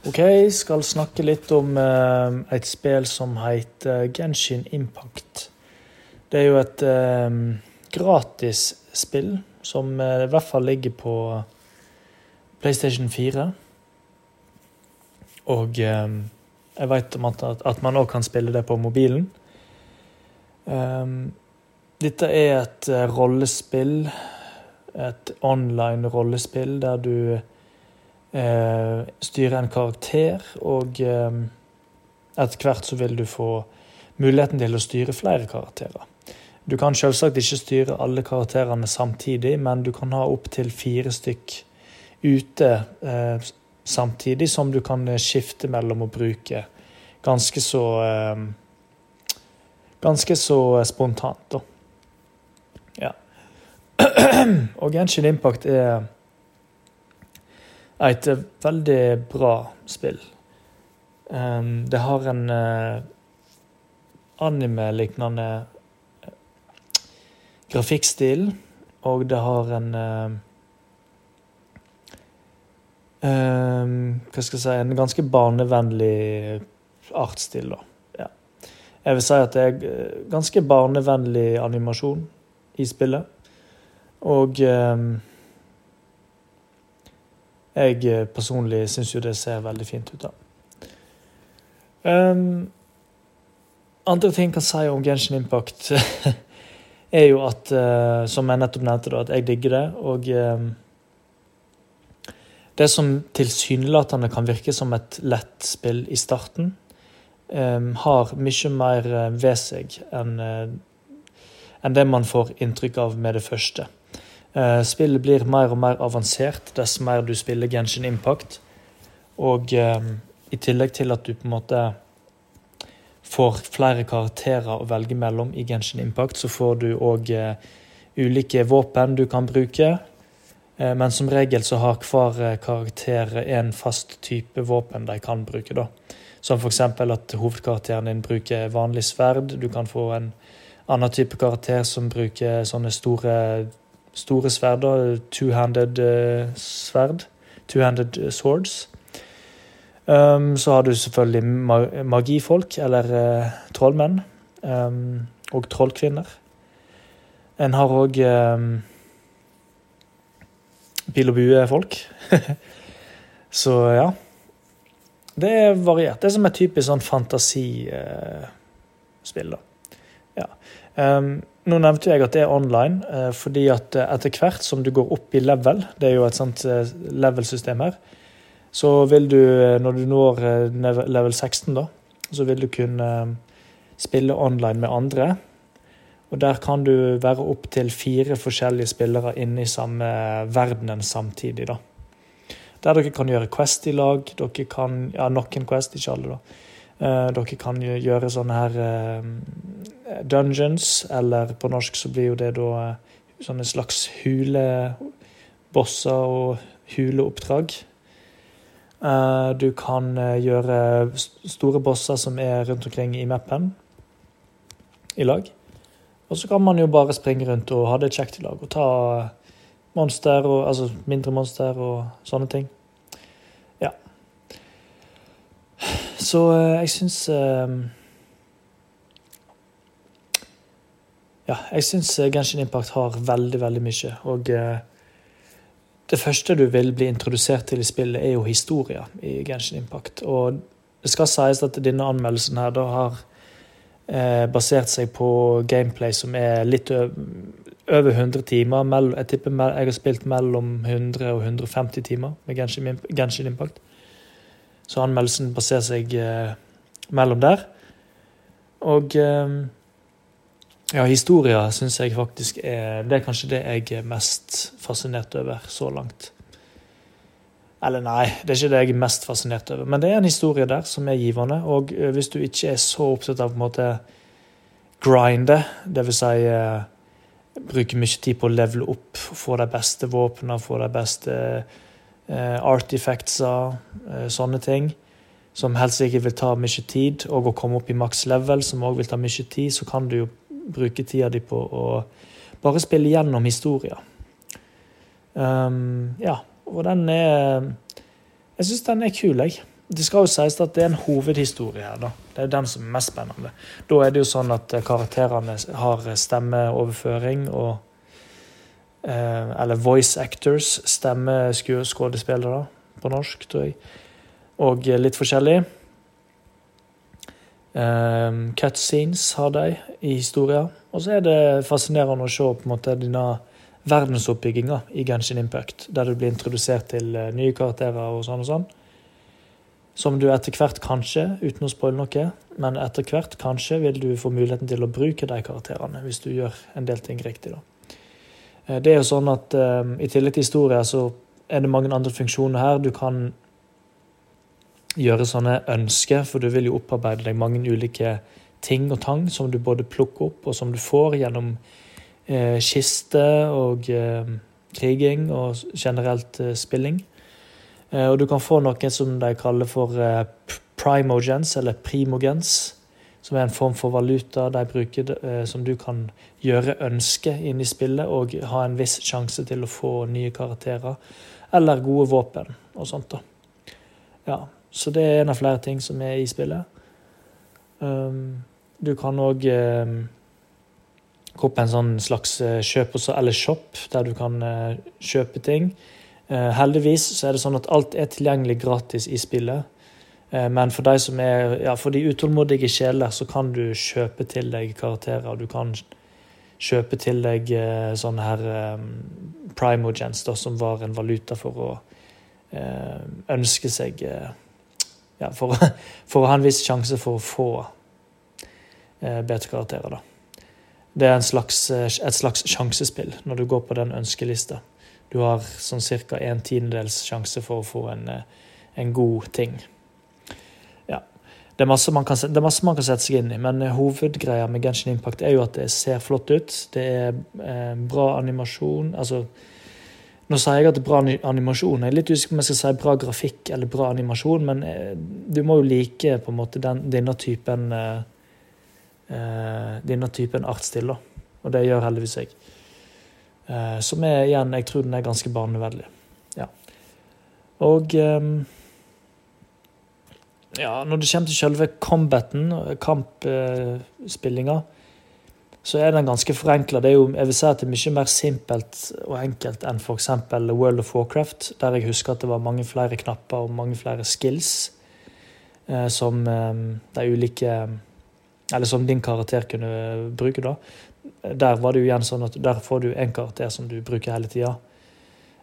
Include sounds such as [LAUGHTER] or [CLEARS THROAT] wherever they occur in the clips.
OK, skal snakke litt om eh, et spill som heter Genshin Impact. Det er jo et eh, gratis spill som eh, i hvert fall ligger på PlayStation 4. Og eh, jeg om at, at man òg kan spille det på mobilen. Eh, dette er et rollespill, et online rollespill der du eh, styre en karakter, og eh, etter hvert så vil du få muligheten til å styre flere karakterer. Du kan selvsagt ikke styre alle karakterene samtidig, men du kan ha opptil fire stykk ute eh, samtidig, som du kan skifte mellom å bruke ganske så eh, Ganske så spontant, da. Ja. [CLEARS THROAT] Og Genshin Impact er et eh, veldig bra spill. Um, det har en uh, anime-lignende uh, grafikkstil, og det har en uh, um, Hva skal jeg si En ganske barnevennlig artsstil, da. Ja. Jeg vil si at det er ganske barnevennlig animasjon i spillet. Og um, jeg eh, personlig syns jo det ser veldig fint ut, da. Um, andre ting jeg kan si om Genshin Impact, [LAUGHS] er jo at, uh, som jeg nettopp nevnte, da, at jeg digger det. Og um, det som tilsynelatende kan virke som et lett spill i starten, um, har mye mer ved seg enn uh, enn det man får inntrykk av med det første. Eh, spillet blir mer og mer avansert dess mer du spiller Genshin Impact. Og um, i tillegg til at du på en måte får flere karakterer å velge mellom i Genshin Impact, så får du òg uh, ulike våpen du kan bruke. Uh, men som regel så har hver karakter en fast type våpen de kan bruke. da. Som f.eks. at hovedkarakteren din bruker vanlig sverd. Du kan få en annen type karakter som bruker sånne store store sverder, Two-handed uh, sverd. Two-handed eh, swords. Um, så har du selvfølgelig magifolk, eller uh, trollmenn. Um, og trollkvinner. En har òg um, pil og bue-folk. [LAUGHS] så ja. Det er variert. Det er som et typisk sånn fantasispill, uh, da. Ja. Um, nå nevnte jeg at det er online, uh, fordi at uh, etter hvert som du går opp i level, det er jo et sånt uh, level-system her, så vil du, når du når level 16, da, så vil du kunne spille online med andre. Og der kan du være opptil fire forskjellige spillere inne i samme verdenen samtidig, da. Der dere kan gjøre Quest i lag. Dere kan Ja, noen Quest, ikke alle, da. Uh, dere kan gjøre sånne her uh, dungeons, eller på norsk så blir jo det da uh, sånne slags hulebosser og huleoppdrag. du kan gjøre store bosser som er rundt omkring i mappen, i lag. Og så kan man jo bare springe rundt og ha det kjekt i lag og ta monster, og, altså mindre monster og sånne ting. Så eh, jeg syns eh, Ja, jeg syns eh, Genshin Impact har veldig, veldig mye. Og det første du vil bli introdusert til i spillet, er jo historia i Genshin Impact. Og det skal sies at denne anmeldelsen her da har basert seg på gameplay som er litt over 100 timer. Jeg tipper jeg har spilt mellom 100 og 150 timer med Genshin Impact. Så anmeldelsen baserer seg eh, mellom der. Og eh, ja, historier syns jeg faktisk er Det er kanskje det jeg er mest fascinert over så langt. Eller nei, det er ikke det jeg er mest fascinert over. Men det er en historie der som er givende. Og eh, hvis du ikke er så opptatt av på en måte grinde, dvs. Si, eh, bruke mye tid på å levele opp, få de beste våpnene, få de beste Eh, artifactser, eh, sånne ting. Som helst ikke vil ta mye tid, og å komme opp i maks level, som òg vil ta mye tid, så kan du jo bruke tida di på å bare spille gjennom historier. Um, ja, og den er Jeg syns den er kul, jeg. det skal jo sies at det er en hovedhistorie her. da. Det er den som er mest spennende. Da er det jo sånn at karakterene har stemmeoverføring og eh, Eller voice actors. Stemmeskuespillere på norsk, tror jeg. Og litt forskjellig. Um, Cutscenes har de i historier. Og så er det fascinerende å se på en måte denne verdensoppbygginga i Genshin Impact, der du blir introdusert til uh, nye karakterer og sånn og sånn. Som du etter hvert kanskje, uten å spoile noe, men etter hvert kanskje vil du få muligheten til å bruke de karakterene, hvis du gjør en del ting riktig. da. Uh, det er jo sånn at um, i tillegg til historier så er det mange andre funksjoner her. Du kan gjøre sånne ønsker, for du vil jo opparbeide deg mange ulike ting og tang som du både plukker opp, og som du får gjennom eh, kiste og eh, kriging og generelt eh, spilling. Eh, og du kan få noe som de kaller for eh, primogens, eller primogens, som er en form for valuta de bruker eh, som du kan gjøre ønske inn i spillet, og ha en viss sjanse til å få nye karakterer, eller gode våpen og sånt. da. Ja, så det er en av flere ting som er i spillet. Um, du kan òg gå på en sånn slags uh, kjøp eller shop, der du kan uh, kjøpe ting. Heldigvis så er det sånn at alt er tilgjengelig gratis i spillet. Uh, men for de som er, ja, for de utålmodige sjeler så kan du kjøpe til deg karakterer. Du kan kjøpe til deg uh, sånne her um, primogens, da, som var en valuta for å ønske seg ja, for, [LAUGHS] for, å ha en viss sjanse for å få eh, bedre karakterer. Da. Det er slags, eh, et slags sjansespill når du går på den ønskelista. Du har sånn ca. en tiendedels sjanse for å få en, eh, en god ting. Det er, masse man kan, det er masse man kan sette seg inn i, men eh, hovedgreia med Genshin Impact er jo at det ser flott ut. Det er eh, bra animasjon. altså nå sier jeg at det er bra animasjon. Jeg er litt usikker på om jeg skal si bra grafikk eller bra animasjon, men eh, du må jo like på en måte den, denne typen eh, denne typen artsstil, da. Og det gjør heldigvis jeg. Uh, som er igjen Jeg tror den er ganske barnevennlig. Ja. Og Ja, når det kommer til selve combaten, kampspillinga, så er den ganske forenkla. Jeg vil si at det er mye mer simpelt og enkelt enn f.eks. World of Warcraft, der jeg husker at det var mange flere knapper og mange flere skills eh, som eh, de ulike Eller som din karakter kunne bruke, da. Der var det jo igjen sånn at der får du én karakter som du bruker hele tida.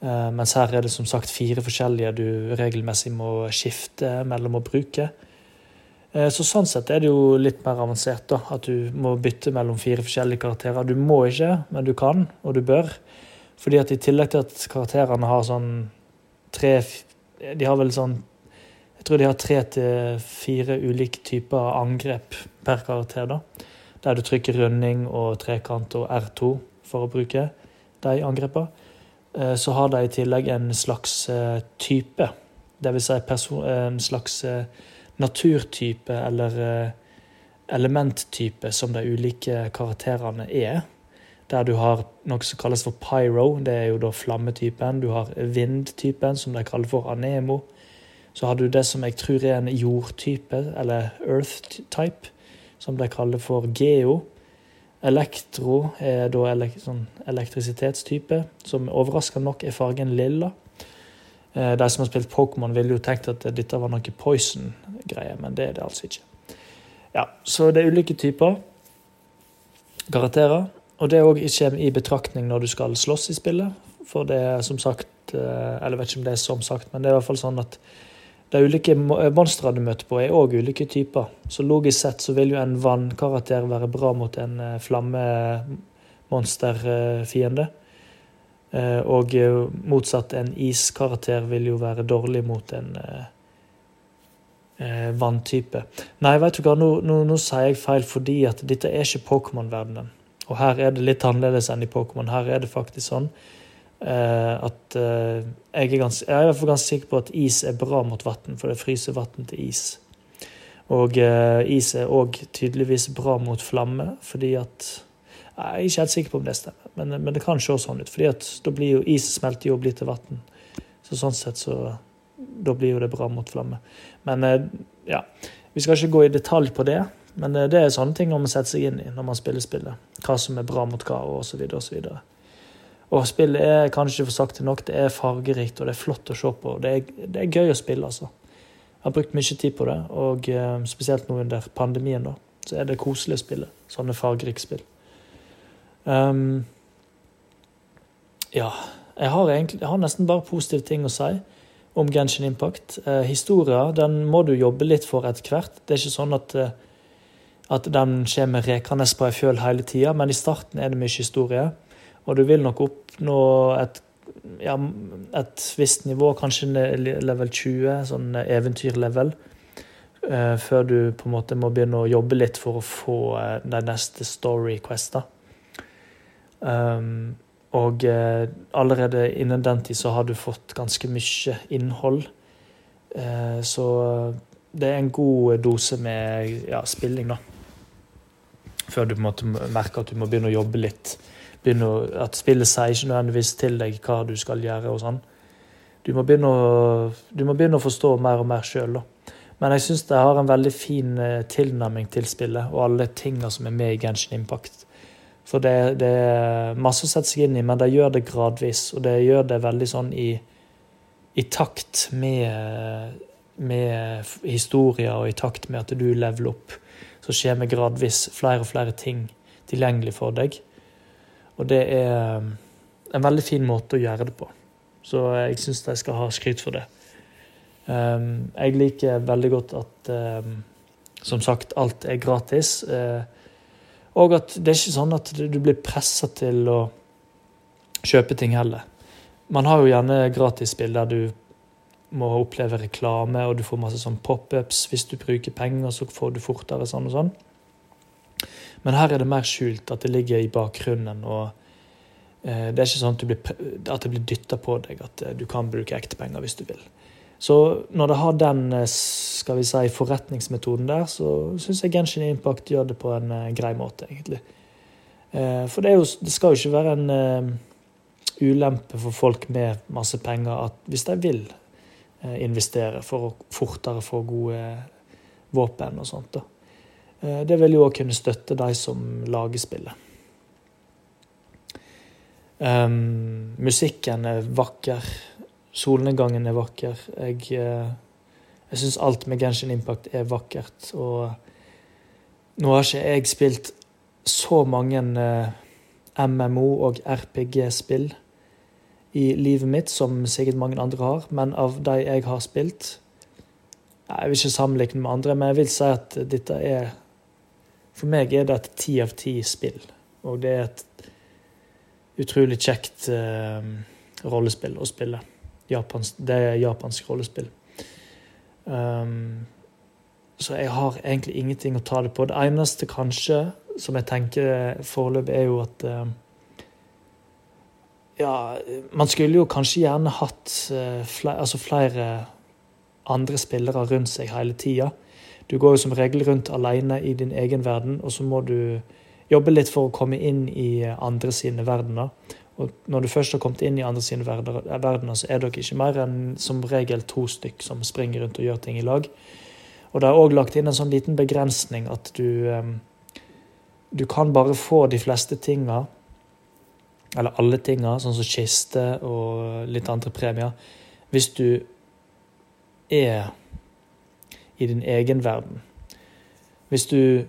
Eh, mens her er det som sagt fire forskjellige du regelmessig må skifte mellom å bruke. Eh, så Sånn sett er det jo litt mer avansert, da, at du må bytte mellom fire forskjellige karakterer. Du må ikke, men du kan, og du bør. Fordi at i tillegg til at karakterene har sånn tre De har vel sånn Jeg tror de har tre til fire ulike typer angrep per karakter, da. Der du trykker runding og trekant og R2 for å bruke de angrepene. Eh, så har de i tillegg en slags eh, type, dvs. Si en slags naturtype eller eh, elementtype som de ulike karakterene er. Der du har noe som kalles for pyro, det er jo da flammetypen. Du har vindtypen, som de kaller for anemo. Så har du det som jeg tror er en jordtype, eller earth type, som de kaller for geo. Elektro er da elek sånn elektrisitetstype, som overraskende nok er fargen lilla. Eh, de som har spilt Pokémon, ville jo tenkt at dette var noe poison-greie, men det er det altså ikke. Ja, Så det er ulike typer karakterer. Og det òg kommer i betraktning når du skal slåss i spillet. For det er som sagt eh, Eller jeg vet ikke om det er som sagt, men det er i hvert fall sånn at de ulike monstrene du møter på, er òg ulike typer. Så logisk sett så vil jo en vannkarakter være bra mot en eh, flammemonsterfiende. Eh, og eh, motsatt, en iskarakter vil jo være dårlig mot en eh, vanntype. Nei, vet du hva, nå, nå, nå, sier jeg feil fordi at dette er ikke Pokémon-verdenen. Og her er det litt annerledes enn i Pokémon. Her er det faktisk sånn eh, at eh, jeg, er ganske, jeg er i hvert fall ganske sikker på at is er bra mot vann, for det fryser vann til is. Og eh, is er òg tydeligvis bra mot flamme, fordi at Jeg er ikke helt sikker på om det stemmer. Men, men, det kan se sånn ut, fordi at da blir jo is smelter jo og blir til vann. Så sånn sett så da blir jo det bra mot flamme. Men eh, ja, vi skal ikke gå i detalj på det. Men det er sånne ting man må sette seg inn i når man spiller spillet. Hva som er bra mot hva, og så videre og så videre. Og spillet er kanskje for sakte nok. Det er fargerikt, og det er flott å se på. Det er, det er gøy å spille, altså. Jeg har brukt mye tid på det, og uh, spesielt nå under pandemien, da, så er det koselig å spille sånne fargerike spill. Um, ja, jeg har, egentlig, jeg har nesten bare positive ting å si om Genshin Impact. Eh, historia den må du jobbe litt for etter hvert. Det er ikke sånn at, uh, at den kommer rekende på ei fjøl hele tida, men i starten er det mye historie. Og du vil nok oppnå et, ja, et visst nivå, kanskje level 20, sånn eventyrlevel, uh, før du på en måte må begynne å jobbe litt for å få uh, de neste story questa. Um, og uh, allerede innen den tid så har du fått ganske mye innhold. så det er en god dose med ja, spilling, da. Før du på en måte merker at du må begynne å jobbe litt å, at spillet sier ikke nødvendigvis til deg hva du skal gjøre. og sånn. Du må begynne å, må begynne å forstå mer og mer sjøl. Men jeg syns det har en veldig fin eh, tilnærming til spillet og alle tinga som er med i Genshin Impact. For det, det, er masse å sette seg inn i, men de gjør det gradvis. Og det gjør det veldig sånn i, i takt med, med historier og i takt med at du leveler opp. Så skjer det gradvis flere og flere ting tilgjengelig for deg. Og det er um, en veldig fin måte å gjøre det på. Så jeg syns de skal ha skryt for det. Um, jeg liker veldig godt at um, som sagt, alt er gratis. Uh, og at det er ikke sånn at du blir pressa til å kjøpe ting heller. Man har jo gjerne gratisspill der du må oppleve reklame, og du får masse sånn pop-ups. Hvis du bruker penger, så får du fortere sånn og sånn. Men her er det mer skjult, at det ligger i bakgrunnen. og eh, Det er ikke sånn at, blir, at det blir dytta på deg at eh, du kan bruke ekte penger hvis du vil. Så når det har den eh, skal vi si, forretningsmetoden der, så syns jeg Genshin Impact gjør det på en uh, grei måte, egentlig. Eh, for det, jo, det, skal jo ikke være en eh, ulempe for folk med masse penger at hvis de vil investere for å fortere få gode våpen og sånt. da. Eh, det vil jo òg kunne støtte de som lager spillet. Um, musikken er vakker. Solnedgangen er vakker. Jeg, uh, jeg syns alt med Genshin Impact er vakkert. Og nå har ikke jeg spilt så mange eh, MMO- og RPG-spill i livet mitt som sikkert mange andre har, men av de jeg har spilt Jeg vil ikke sammenligne med andre, men jeg vil si at dette er for meg er det et ti av ti spill. Og det er et utrolig kjekt uh, rollespill å spille. Japans, det er japansk rollespill. Um, så jeg har egentlig ingenting å ta det på. Det eneste kanskje som jeg tenker foreløpig, er jo at uh, Ja, man skulle jo kanskje gjerne hatt uh, flere, altså flere andre spillere rundt seg hele tida. Du går jo som regel rundt alene i din egen verden, og så må du jobbe litt for å komme inn i andre sine verdener. Og når du først har kommet inn i andre sine verdener, så er dere ikke mer enn som regel to stykk som springer rundt og gjør ting i lag. Og det er òg lagt inn en sånn liten begrensning at du Du kan bare få de fleste tinga, eller alle tinga, sånn som kiste og litt andre premier, hvis du er i din egen verden. Hvis du,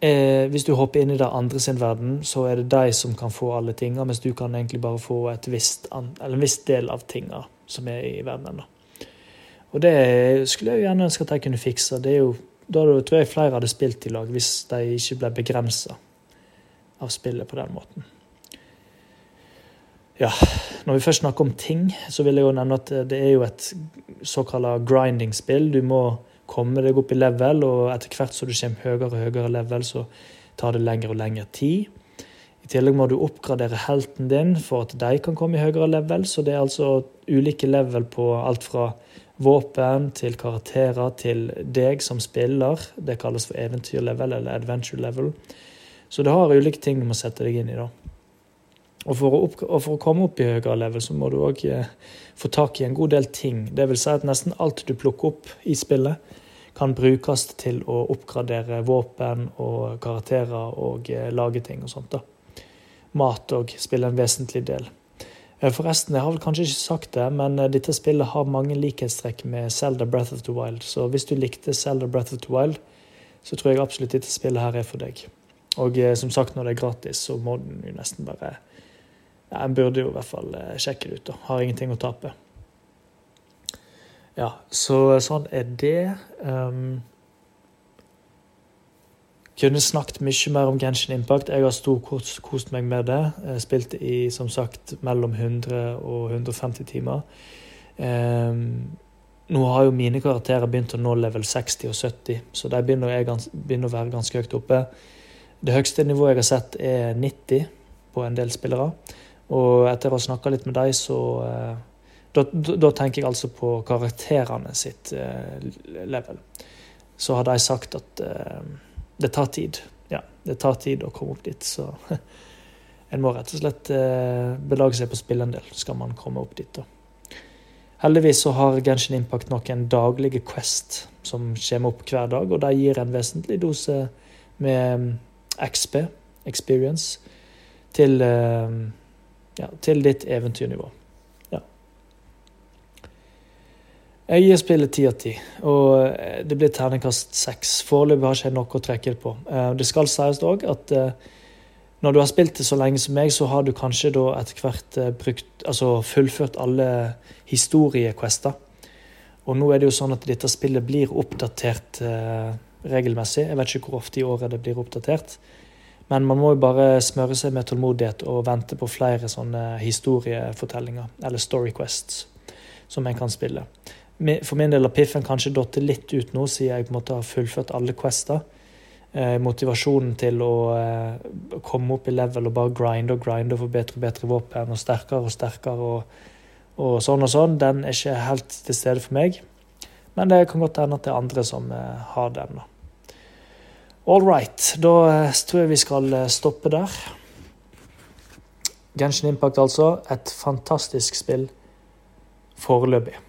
eh, hvis du hopper inn i det andre sin verden, så er det de som kan få alle tinga, mens du kan egentlig bare få visst, en viss del av tinga som er i verden. Da. Og det skulle jeg jo gjerne ønske at de kunne fikse. Det er jo, da tror jeg flere hadde spilt i lag, hvis de ikke ble begrensa av spillet på den måten. Ja, når vi først snakker om ting, så vil jeg jo nevne at det er jo et såkalt grinding-spill. Du må komme deg opp i level, og etter hvert som du kommer høyere og høyere level, så tar det lengre og lengre tid. I tillegg må du oppgradere helten din for at de kan komme i høyere level. Så det er altså ulike level på alt fra våpen til karakterer til deg som spiller. Det kalles for eventyrlevel eller adventure level. Så det har ulike ting du må sette deg inn i. da. Og for, å opp, og for, å komme opp i høyere level, så må du òg eh, få tak i en god del ting. Det vil si at nesten alt du plukker opp i spillet, kan brukes til å oppgradere våpen og karakterer og eh, lage ting og sånt. da. Mat òg spiller en vesentlig del. Eh, forresten, jeg har vel kanskje ikke sagt det, men eh, dette spillet har mange likhetstrekk med Zelda Breath of the Wild. Så hvis du likte Zelda Breath of the Wild, så tror jeg absolutt dette spillet her er for deg. Og som sagt, når det er gratis, så må den jo nesten bare ja, En burde jo i hvert fall sjekke det ut. da. Har ingenting å tape. Ja, så sånn er det. Um, kunne snakket mye mer om Genshin Impact. Jeg har stort kost meg med det. Jeg spilte i som sagt mellom 100 og 150 timer. Um, nå har jo mine karakterer begynt å nå level 60 og 70, så de begynner, begynner å være ganske høyt oppe. Det høyeste nivået jeg har sett, er 90 på en del spillere. Og etter å ha snakka litt med dem, så uh, da, da, tenker jeg altså på karakterene sitt uh, level. Så har de sagt at uh, det tar tid. Ja, det tar tid å komme opp dit, så [LAUGHS] en må rett og slett uh, belage seg på å spille en del, skal man komme opp dit. da. Heldigvis så har Genshin Impact noen daglige Quest som kommer opp hver dag, og de gir en vesentlig dose med mm, XP, experience, til, ja, til ditt eventyrnivå. Jeg gir spillet ti av ti, og eh, det blir terningkast seks. Foreløpig har ikke jeg noe å trekke det på. Eh, det skal sies òg at eh, når du har spilt det så lenge som meg, så har du kanskje da etter hvert brukt, altså fullført alle historiequester. Og nå er det jo sånn at dette spillet blir oppdatert regelmessig. Jeg vet ikke hvor ofte i året det blir oppdatert. Men man må jo bare smøre seg med tålmodighet og vente på flere sånne historiefortellinger, eller storyquests, som en kan spille for min del har piffen kanskje datt litt ut nå, siden jeg på en måte har fullført alle quester. Eh, motivasjonen til å eh, komme opp i level og bare grinde og grinde og få bedre og bedre våpen og sterkere og sterkere og, og, sånn og sånn, den er ikke helt til stede for meg. Men det kan godt hende at det er andre som eh, har den. da. All right. Da tror jeg vi skal stoppe der. Genshin Impact, altså. Et fantastisk spill foreløpig.